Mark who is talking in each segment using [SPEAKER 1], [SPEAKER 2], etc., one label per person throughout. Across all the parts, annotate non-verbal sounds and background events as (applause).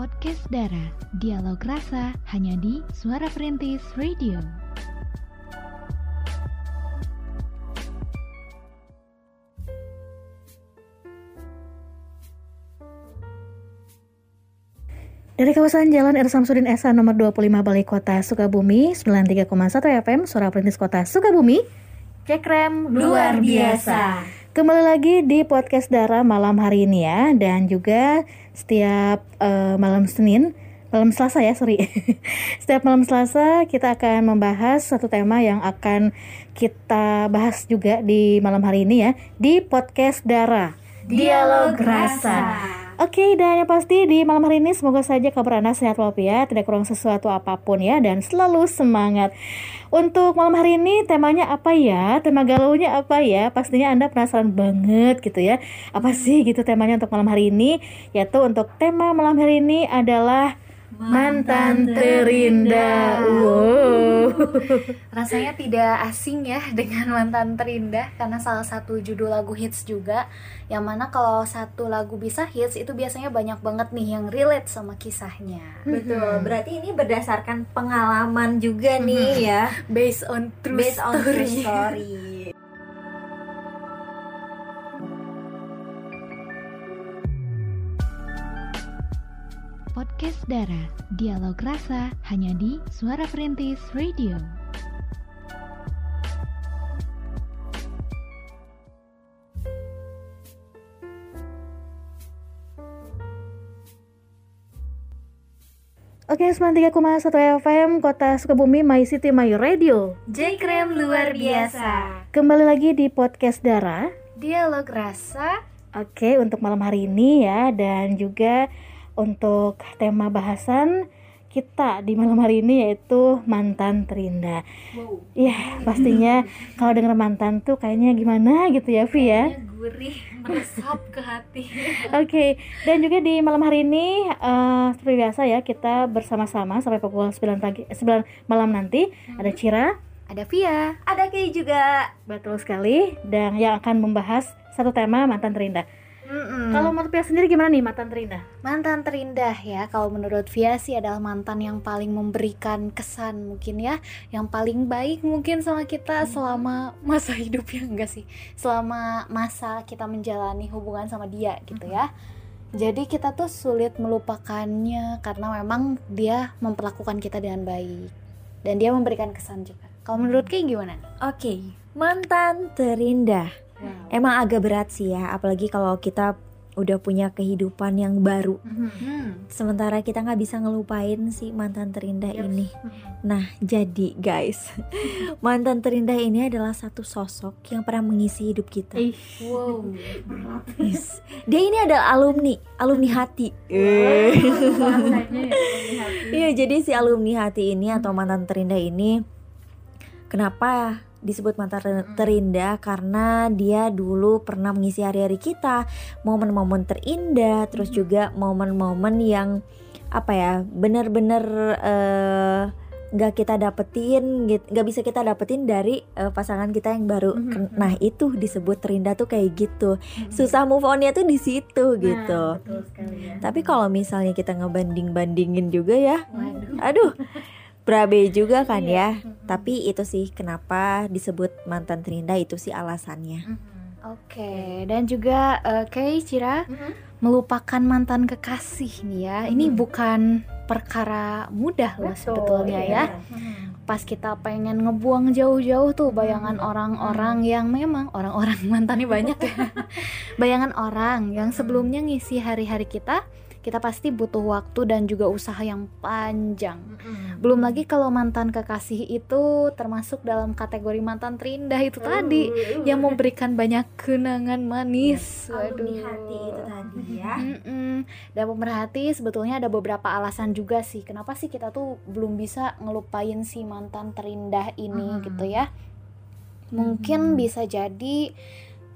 [SPEAKER 1] Podcast Dara, Dialog Rasa hanya di Suara Perintis Radio.
[SPEAKER 2] Dari kawasan Jalan R. Samsudin Esa nomor 25 Balai Kota Sukabumi 93,1 FM Suara Perintis Kota Sukabumi Cekrem
[SPEAKER 3] Luar biasa.
[SPEAKER 2] Kembali lagi di podcast Dara malam hari ini ya Dan juga setiap eh, malam Senin Malam Selasa ya, sorry (laughs) Setiap malam Selasa kita akan membahas satu tema yang akan kita bahas juga di malam hari ini ya Di podcast Dara
[SPEAKER 3] Dialog rasa.
[SPEAKER 2] Oke, dan yang pasti di malam hari ini semoga saja kabar Anda sehat walafiat, tidak kurang sesuatu apa pun ya, dan selalu semangat. Untuk malam hari ini temanya apa ya? Tema galaunya apa ya? Pastinya Anda penasaran banget gitu ya. Apa sih gitu temanya untuk malam hari ini? Yaitu untuk tema malam hari ini adalah mantan terindah. Wow. (laughs)
[SPEAKER 3] Rasanya tidak asing ya dengan mantan terindah karena salah satu judul lagu hits juga yang mana kalau satu lagu bisa hits itu biasanya banyak banget nih yang relate sama kisahnya.
[SPEAKER 4] Betul, berarti ini berdasarkan pengalaman juga nih ya.
[SPEAKER 3] Based on true
[SPEAKER 4] Based on true
[SPEAKER 3] story.
[SPEAKER 1] Podcast Dara, Dialog Rasa hanya di Suara Perintis Radio.
[SPEAKER 2] Oke, 93,1 FM Kota Sukabumi My City My Radio.
[SPEAKER 3] J-Krem luar biasa.
[SPEAKER 2] Kembali lagi di podcast Dara.
[SPEAKER 3] Dialog rasa
[SPEAKER 2] Oke, untuk malam hari ini ya dan juga untuk tema bahasan kita di malam hari ini yaitu mantan terindah. Iya, pastinya (laughs) kalau denger mantan tuh kayaknya gimana gitu ya, Vi ya.
[SPEAKER 3] gurih meresap ke hati. (laughs)
[SPEAKER 2] Oke, dan juga di malam hari ini eh, seperti biasa ya kita bersama-sama sampai pukul 9 pagi 9 malam nanti ada Cira,
[SPEAKER 3] Ada Via.
[SPEAKER 4] Ada Kay juga
[SPEAKER 2] betul sekali dan yang akan membahas satu tema mantan terindah.
[SPEAKER 3] Mm-mm.
[SPEAKER 2] Kalau menurut Pia sendiri gimana nih mantan terindah?
[SPEAKER 3] Mantan terindah ya, kalau menurut Via sih adalah mantan yang paling memberikan kesan mungkin ya, yang paling baik mungkin sama kita selama masa (laughs) hidupnya enggak sih, selama masa kita menjalani hubungan sama dia gitu ya. Jadi kita tuh sulit melupakannya karena memang dia memperlakukan kita dengan baik dan dia memberikan kesan juga. Kalau menurut kayak gimana?
[SPEAKER 4] Oke, mantan terindah Emang agak berat sih ya Apalagi kalau kita udah punya kehidupan yang baru
[SPEAKER 3] Hmm.
[SPEAKER 4] Sementara kita nggak bisa ngelupain si mantan terindah ini Nah jadi guys (laughs) Mantan terindah ini adalah satu sosok yang pernah mengisi hidup kita
[SPEAKER 2] Ih,
[SPEAKER 3] Wow.
[SPEAKER 4] Yes. Dia ini adalah alumni, alumni hati. Iya, jadi si alumni hati ini atau mantan terindah ini kenapa disebut mantan ter- terindah karena dia dulu pernah mengisi hari-hari kita, momen-momen terindah, terus juga momen-momen yang apa ya, benar-benar eh, nggak kita dapetin, nggak bisa kita dapetin dari eh, pasangan kita yang baru.
[SPEAKER 2] Mhm.
[SPEAKER 4] Nah itu disebut terindah tuh kayak gitu susah move onnya tuh di situ gitu.
[SPEAKER 2] Nah, betul sekali ya.
[SPEAKER 4] Tapi kalau misalnya kita ngebanding-bandingin juga ya,
[SPEAKER 3] Waduh.
[SPEAKER 4] aduh, (laughs) berabe juga kan
[SPEAKER 2] Iya.
[SPEAKER 4] ya. Tapi itu sih kenapa disebut mantan terindah itu sih alasannya.
[SPEAKER 3] Oke, dan juga eh, kayak Cira melupakan mantan kekasih nih ya. Ini bukan perkara mudah loh sebetulnya ya. Pas kita pengen ngebuang jauh-jauh tuh bayangan orang-orang yang memang orang-orang (laughs) mantannya banyak ya. (laughs) bayangan orang yang sebelumnya ngisi hari-hari kita, kita pasti butuh waktu dan juga usaha yang panjang. Belum lagi kalau mantan kekasih itu termasuk dalam kategori mantan terindah itu tadi yang memberikan banyak kenangan manis.
[SPEAKER 4] Alumni
[SPEAKER 3] Waduh.
[SPEAKER 4] hati itu tadi ya.
[SPEAKER 3] Mm-mm. Dan pemerhati sebetulnya ada beberapa alasan juga sih kenapa sih kita tuh belum bisa ngelupain si mantan terindah ini
[SPEAKER 2] Mhm.
[SPEAKER 3] gitu ya. Mungkin bisa jadi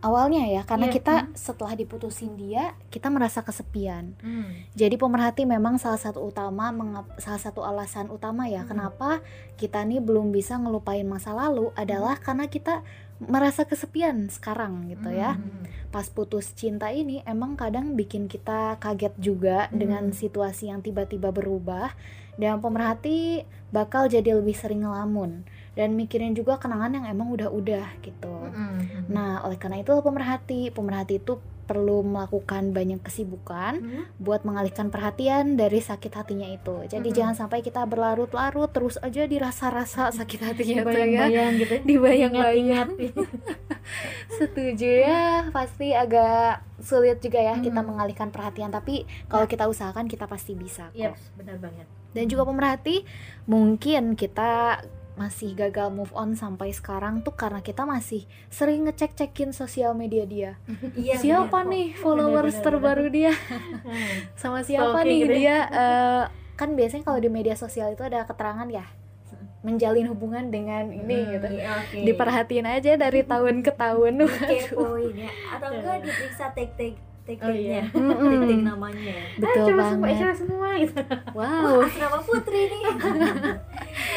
[SPEAKER 3] awalnya ya karena
[SPEAKER 2] Iya.
[SPEAKER 3] kita setelah diputusin dia kita merasa kesepian
[SPEAKER 2] Hmm.
[SPEAKER 3] jadi pemerhati memang salah satu utama salah satu alasan utama ya
[SPEAKER 2] Hmm.
[SPEAKER 3] kenapa kita nih belum bisa ngelupain masa lalu adalah karena kita merasa kesepian sekarang gitu ya
[SPEAKER 2] Hmm.
[SPEAKER 3] pas putus cinta ini emang kadang bikin kita kaget juga
[SPEAKER 2] Hmm.
[SPEAKER 3] dengan situasi yang tiba-tiba berubah dan pemerhati bakal jadi lebih sering ngelamun dan mikirin juga kenangan yang emang udah-udah gitu.
[SPEAKER 2] Hmm.
[SPEAKER 3] Nah, oleh karena itu pemerhati, pemerhati itu perlu melakukan banyak kesibukan
[SPEAKER 2] Hmm.
[SPEAKER 3] buat mengalihkan perhatian dari sakit hatinya itu. Jadi
[SPEAKER 2] Mm-mm.
[SPEAKER 3] jangan sampai kita berlarut-larut terus aja dirasa-rasa sakit hatinya ya.
[SPEAKER 2] Bayang-bayang gitu.
[SPEAKER 3] Dibayang-bayang.
[SPEAKER 2] Ingat-ingat. (laughs)
[SPEAKER 3] Setuju ya, pasti agak sulit juga ya kita
[SPEAKER 2] Mm.
[SPEAKER 3] mengalihkan perhatian. Tapi kalau kita usahakan kita pasti bisa kok.
[SPEAKER 2] Iya, benar banget.
[SPEAKER 3] Dan juga pemerhati, mungkin kita masih gagal move on sampai sekarang tuh karena kita masih sering ngecek-cekin sosial media dia. (laughs)
[SPEAKER 4] Iya,
[SPEAKER 3] siapa
[SPEAKER 4] bener
[SPEAKER 3] nih followers
[SPEAKER 2] bener,
[SPEAKER 3] terbaru dia?
[SPEAKER 2] Hmm. (laughs)
[SPEAKER 3] Sama siapa
[SPEAKER 2] Stalking
[SPEAKER 3] nih
[SPEAKER 2] gitu ya.
[SPEAKER 3] dia? eh, kan biasanya kalau di media sosial itu ada keterangan ya menjalin hubungan dengan ini
[SPEAKER 2] Hmm,
[SPEAKER 3] gitu.
[SPEAKER 4] Iya, oke.
[SPEAKER 3] Diperhatiin aja dari (laughs) tahun ke tahun.
[SPEAKER 4] Kepoin ya atau enggak diperiksa tag-tag tag-tagnya
[SPEAKER 2] Oh, iya. (laughs)
[SPEAKER 4] Namanya
[SPEAKER 3] Betul
[SPEAKER 2] coba semua
[SPEAKER 3] banget.
[SPEAKER 2] share semua gitu.
[SPEAKER 3] Wow. (laughs)
[SPEAKER 4] nama putri nih (laughs)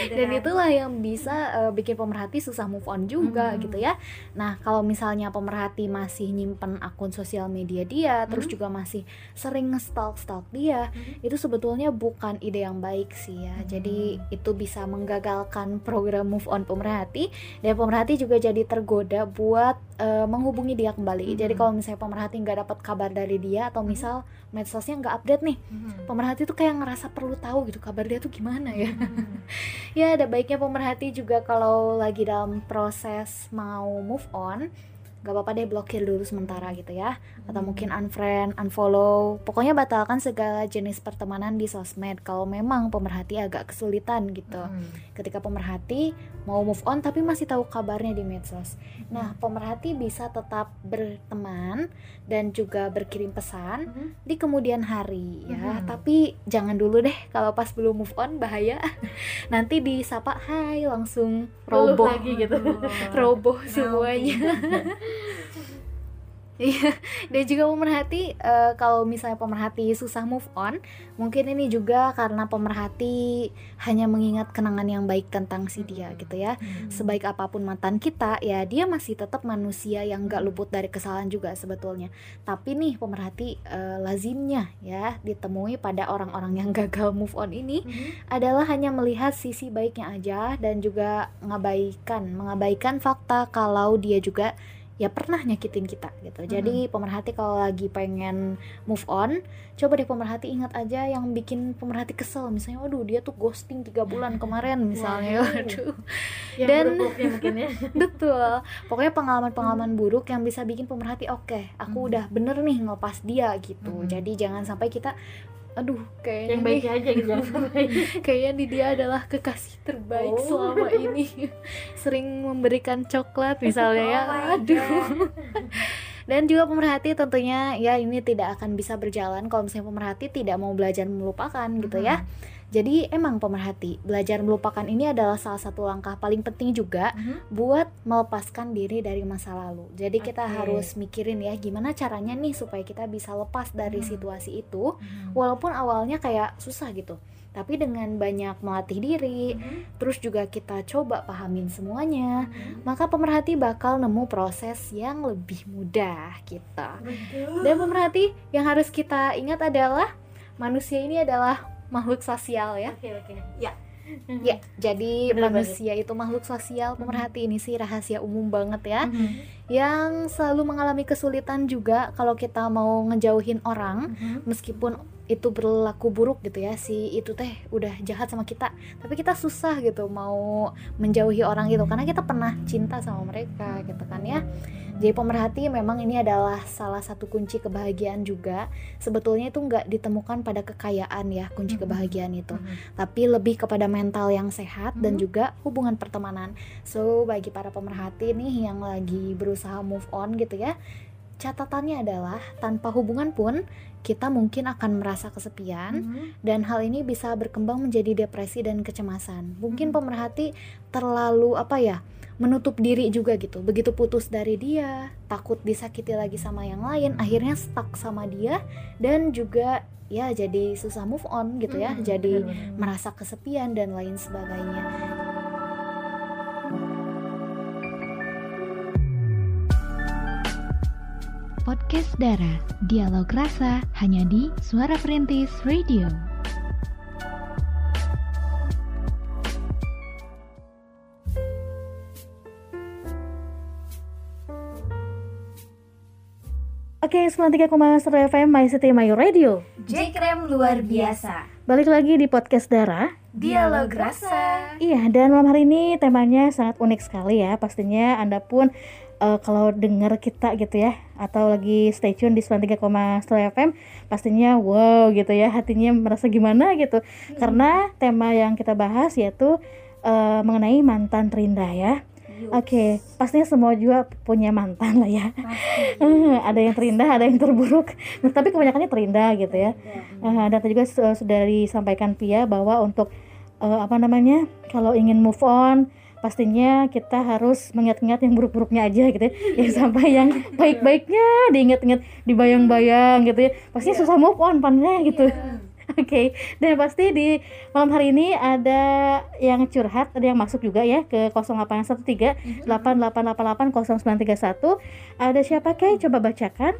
[SPEAKER 3] dan itulah yang bisa eh, bikin pemerhati susah move on juga
[SPEAKER 2] Hmm.
[SPEAKER 3] gitu ya nah kalau misalnya pemerhati masih nyimpen akun sosial media dia terus juga masih sering nge-stalk stalk dia
[SPEAKER 2] Hmm.
[SPEAKER 3] itu sebetulnya bukan ide yang baik sih ya jadi itu bisa menggagalkan program move on pemerhati dan pemerhati juga jadi tergoda buat eh, menghubungi dia kembali jadi
[SPEAKER 2] Hmm.
[SPEAKER 3] kalau misalnya pemerhati nggak dapat kabar dari dia atau misal medsosnya nggak update nih
[SPEAKER 2] Hmm.
[SPEAKER 3] pemerhati tuh kayak ngerasa perlu tahu gitu kabar dia tuh gimana ya. (laughs) Ya ada baiknya pemerhati juga kalau lagi dalam proses mau move on gak apa-apa deh blokir dulu sementara gitu ya. Atau mungkin unfriend, unfollow pokoknya batalkan segala jenis pertemanan di sosmed kalau memang pemerhati agak kesulitan gitu.
[SPEAKER 2] Hmm.
[SPEAKER 3] ketika pemerhati mau move on tapi masih tahu kabarnya di medsos nah pemerhati bisa tetap berteman dan juga berkirim pesan
[SPEAKER 2] Mhm.
[SPEAKER 3] di kemudian hari ya
[SPEAKER 2] Mhm.
[SPEAKER 3] tapi jangan dulu deh kalau pas belum move on bahaya (laughs) nanti disapa hai langsung roboh
[SPEAKER 2] lagi gitu. (laughs)
[SPEAKER 3] roboh semuanya (laughs) Iya, dan juga pemerhati eh, kalau misalnya pemerhati susah move on, mungkin ini juga karena pemerhati hanya mengingat kenangan yang baik tentang si dia gitu ya. Sebaik apa pun mantan kita, ya dia masih tetap manusia yang gak luput dari kesalahan juga sebetulnya. Tapi nih pemerhati eh, lazimnya ya ditemui pada orang-orang yang gagal move on ini
[SPEAKER 2] Mhm.
[SPEAKER 3] adalah hanya melihat sisi baiknya aja dan juga mengabaikan mengabaikan fakta kalau dia juga ya pernah nyakitin kita gitu. Jadi pemerhati kalau lagi pengen move on, coba deh pemerhati ingat aja yang bikin pemerhati kesel. Misalnya, waduh dia tuh ghosting tiga bulan kemarin misalnya.
[SPEAKER 2] Waduh.
[SPEAKER 3] Waduh,
[SPEAKER 2] Yang
[SPEAKER 3] Dan-
[SPEAKER 2] buruk-buruknya mungkin ya. (laughs)
[SPEAKER 3] betul. Pokoknya pengalaman-pengalaman buruk yang bisa bikin pemerhati oke, aku
[SPEAKER 2] Hmm.
[SPEAKER 3] udah bener nih ngelepas dia gitu.
[SPEAKER 2] Hmm.
[SPEAKER 3] Jadi jangan sampai kita aduh kayaknya
[SPEAKER 2] Yang
[SPEAKER 3] nih.
[SPEAKER 2] baik aja gitu (laughs)
[SPEAKER 3] kayaknya di dia adalah kekasih terbaik
[SPEAKER 2] Oh.
[SPEAKER 3] selama ini. (laughs) Sering memberikan coklat misalnya ya.
[SPEAKER 4] Oh my
[SPEAKER 3] aduh (laughs) dan juga pemerhati tentunya ya ini tidak akan bisa berjalan kalau misalnya pemerhati tidak mau belajar melupakan gitu ya jadi emang pemerhati belajar melupakan ini adalah salah satu langkah paling penting juga
[SPEAKER 2] Mhm.
[SPEAKER 3] buat melepaskan diri dari masa lalu. Jadi kita
[SPEAKER 2] Oke.
[SPEAKER 3] harus mikirin ya gimana caranya nih supaya kita bisa lepas dari
[SPEAKER 2] Hmm.
[SPEAKER 3] situasi itu
[SPEAKER 2] Mhm.
[SPEAKER 3] walaupun awalnya kayak susah gitu tapi dengan banyak melatih diri
[SPEAKER 2] Mhm.
[SPEAKER 3] terus juga kita coba pahamin semuanya
[SPEAKER 2] Mhm.
[SPEAKER 3] maka pemerhati bakal nemu proses yang lebih mudah kita
[SPEAKER 2] Betul.
[SPEAKER 3] dan pemerhati yang harus kita ingat adalah manusia ini adalah makhluk sosial ya
[SPEAKER 2] Oke oke.
[SPEAKER 4] Ya. (laughs)
[SPEAKER 3] ya jadi
[SPEAKER 2] Bener
[SPEAKER 3] manusia itu makhluk sosial pemerhati ini sih rahasia umum banget ya
[SPEAKER 2] Mhm.
[SPEAKER 3] yang selalu mengalami kesulitan juga kalau kita mau ngejauhin orang
[SPEAKER 2] Mhm.
[SPEAKER 3] meskipun itu berlaku buruk gitu ya si itu teh udah jahat sama kita tapi kita susah gitu mau menjauhi orang itu karena kita pernah cinta sama mereka gitu kan ya jadi pemerhati memang ini adalah salah satu kunci kebahagiaan juga sebetulnya itu nggak ditemukan pada kekayaan ya kunci
[SPEAKER 2] Mhm.
[SPEAKER 3] kebahagiaan itu
[SPEAKER 2] Mhm.
[SPEAKER 3] tapi lebih kepada mental yang sehat dan
[SPEAKER 2] Mhm.
[SPEAKER 3] juga hubungan pertemanan. So bagi para pemerhati nih yang lagi berusaha move on gitu ya, catatannya adalah tanpa hubungan pun kita mungkin akan merasa kesepian
[SPEAKER 2] Mhm.
[SPEAKER 3] dan hal ini bisa berkembang menjadi depresi dan kecemasan. Mungkin
[SPEAKER 2] Mhm.
[SPEAKER 3] pemerhati terlalu apa ya? menutup diri juga gitu. Begitu putus dari dia, takut disakiti lagi sama yang lain, akhirnya stuck sama dia dan juga ya jadi susah move on gitu ya.
[SPEAKER 2] Mhm,
[SPEAKER 3] Jadi
[SPEAKER 2] benar-benar.
[SPEAKER 3] merasa kesepian dan lain sebagainya.
[SPEAKER 1] Podcast Dara, dialog rasa hanya di Suara Perintis Radio.
[SPEAKER 2] Oke, 93,1 FM My City My Radio.
[SPEAKER 4] Jekrem luar biasa.
[SPEAKER 2] Balik lagi di podcast Dara.
[SPEAKER 4] Dialog rasa.
[SPEAKER 2] Iya, dan malam hari ini temanya sangat unik sekali ya. Pastinya Anda pun eh, kalau dengar kita gitu ya atau lagi stay tune di 93,1 FM, pastinya wow gitu ya, hatinya merasa gimana gitu. Karena tema yang kita bahas yaitu eh, mengenai mantan terindah ya. Oke, pastinya semua juga punya mantan lah ya. (laughs) Eh, ada yang terindah, ada yang terburuk. Nah, tapi kebanyakannya terindah gitu ya. Eh, dan tadi juga su- sudah disampaikan Pia bahwa untuk eh, apa namanya kalau ingin move on pastinya kita harus mengingat-ingat yang buruk-buruknya aja gitu ya (laughs) yang sampai yang baik-baiknya diingat-ingat dibayang-bayang gitu ya pastinya susah move on pannya gitu (laughs) Oke, dan pasti di malam hari ini ada yang curhat, ada yang masuk juga ya ke 0813 8888 0931. Ada siapa Kay? Coba bacakan.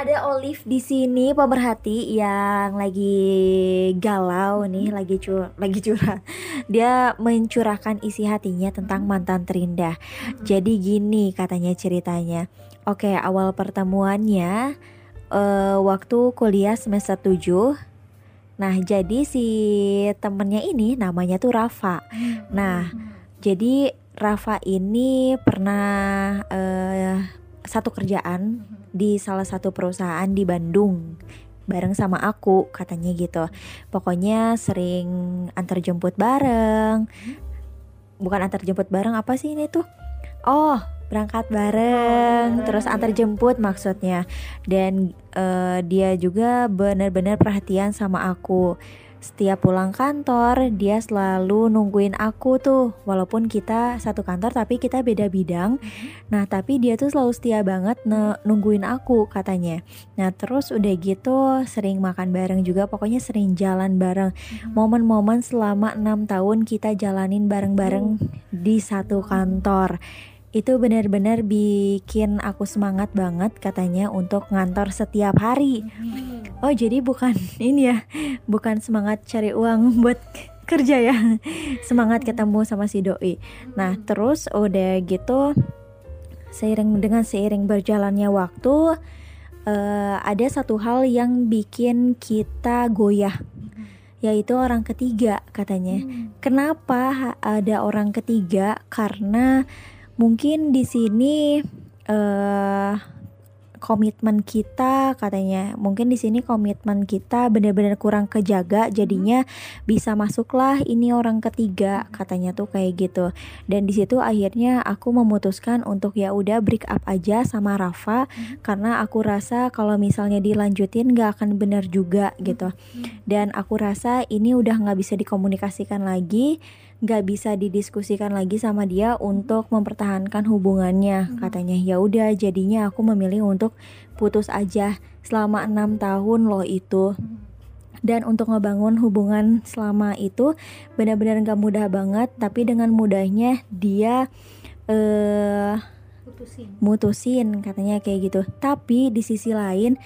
[SPEAKER 4] Ada Olive di sini pemerhati yang lagi galau nih, lagi cur lagi curhat. Dia mencurahkan isi hatinya tentang mantan terindah. Jadi gini katanya ceritanya. Oke, awal pertemuannya eh, waktu kuliah semester 7. Nah, jadi si temennya ini namanya tuh Rafa. Nah, jadi Rafa ini pernah eh, satu kerjaan di salah satu perusahaan di Bandung bareng sama aku katanya gitu. Pokoknya sering antar jemput bareng. Bukan antar jemput bareng apa sih ini tuh? Oh, berangkat bareng, terus antar jemput maksudnya. Dan eh, dia juga benar-benar perhatian sama aku. Setiap pulang kantor, dia selalu nungguin aku tuh. Walaupun kita satu kantor tapi kita beda bidang. Nah, tapi dia tuh selalu setia banget nungguin aku katanya. Nah, terus udah gitu sering makan bareng juga, pokoknya sering jalan bareng. Momen-momen selama enam tahun kita jalanin bareng-bareng di satu kantor. Itu benar-benar bikin aku semangat banget katanya untuk ngantor setiap hari. Oh, jadi bukan (laughs) ini ya, bukan semangat cari uang (laughs) buat kerja ya. Semangat ketemu sama si doi. Nah, terus udah gitu seiring dengan seiring berjalannya waktu eh, ada satu hal yang bikin kita goyah yaitu orang ketiga katanya. Kenapa ada orang ketiga? Karena mungkin di sini eh komitmen kita katanya. Mungkin di sini komitmen kita benar-benar kurang kejaga jadinya bisa masuklah ini orang ketiga katanya tuh kayak gitu. Dan di situ akhirnya aku memutuskan untuk ya udah break up aja sama Rafa karena aku rasa kalau misalnya dilanjutin gak akan benar juga gitu. Dan aku rasa ini udah nggak bisa dikomunikasikan lagi nggak bisa didiskusikan lagi sama dia untuk mempertahankan hubungannya. Katanya ya udah jadinya aku memilih untuk putus aja selama enam tahun loh itu. Dan untuk ngebangun hubungan selama itu benar-benar nggak mudah banget tapi dengan mudahnya dia eh mutusin katanya kayak gitu. Tapi di sisi lain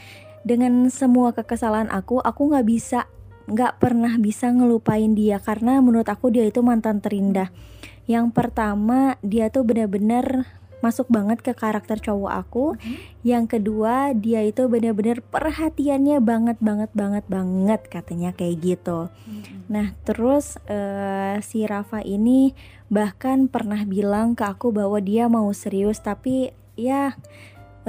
[SPEAKER 4] dengan semua kekesalan aku aku nggak bisa nggak pernah bisa ngelupain dia karena menurut aku dia itu mantan terindah. Yang pertama dia tuh benar-benar masuk banget ke karakter cowok aku. Yang kedua dia itu benar-benar perhatiannya banget banget banget banget katanya kayak gitu. Nah, terus eh, si Rafa ini bahkan pernah bilang ke aku bahwa dia mau serius, tapi ya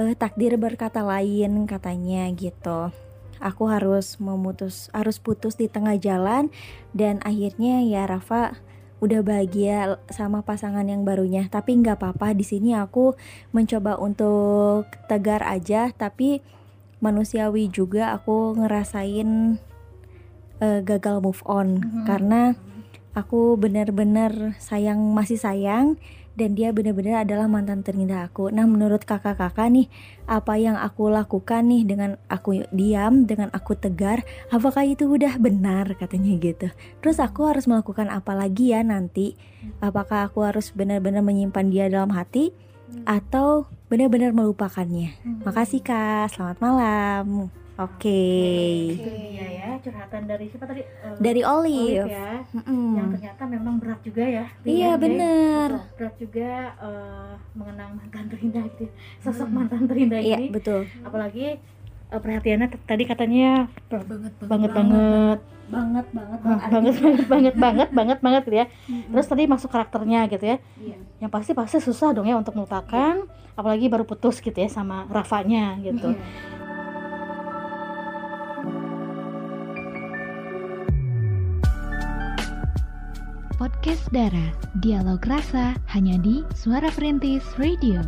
[SPEAKER 4] eh, takdir berkata lain katanya gitu. Aku harus memutus, harus putus di tengah jalan dan akhirnya ya Rafa udah bahagia sama pasangan yang barunya. Tapi nggak apa-apa di sini aku mencoba untuk tegar aja. Tapi manusiawi juga aku ngerasain uh, gagal move on. Mm-hmm. karena aku benar-benar sayang masih sayang dan dia benar-benar adalah mantan terindah aku. Nah, menurut kakak-kakak nih, apa yang aku lakukan nih dengan aku diam, dengan aku tegar, apakah itu udah benar katanya gitu. Terus aku harus melakukan apa lagi ya nanti? Apakah aku harus benar-benar menyimpan dia dalam hati atau benar-benar melupakannya? Hmm. Makasih Kak, selamat malam. Oke. Okay.
[SPEAKER 2] Itu dia ya curhatan dari siapa tadi?
[SPEAKER 4] Uh, dari Olive.
[SPEAKER 2] Olive ya. Mm-hmm. Yang ternyata memang berat juga ya.
[SPEAKER 4] Iya benar.
[SPEAKER 2] Berat juga uh, mengenang mantan terindah gitu. Ya. Sosok hmm. mantan terindah iya,
[SPEAKER 4] ini. Iya betul.
[SPEAKER 2] Apalagi uh, perhatiannya tadi katanya
[SPEAKER 3] banget banget
[SPEAKER 2] banget banget
[SPEAKER 3] banget banget
[SPEAKER 2] banget banget banget banget banget banget banget gitu ya. Terus tadi masuk karakternya gitu ya. Iya. Yang pasti pasti susah dong ya untuk melupakan, apalagi baru putus gitu ya sama Rafanya gitu. Iya.
[SPEAKER 1] Podcast Dara, dialog rasa hanya di Suara Perintis Radio.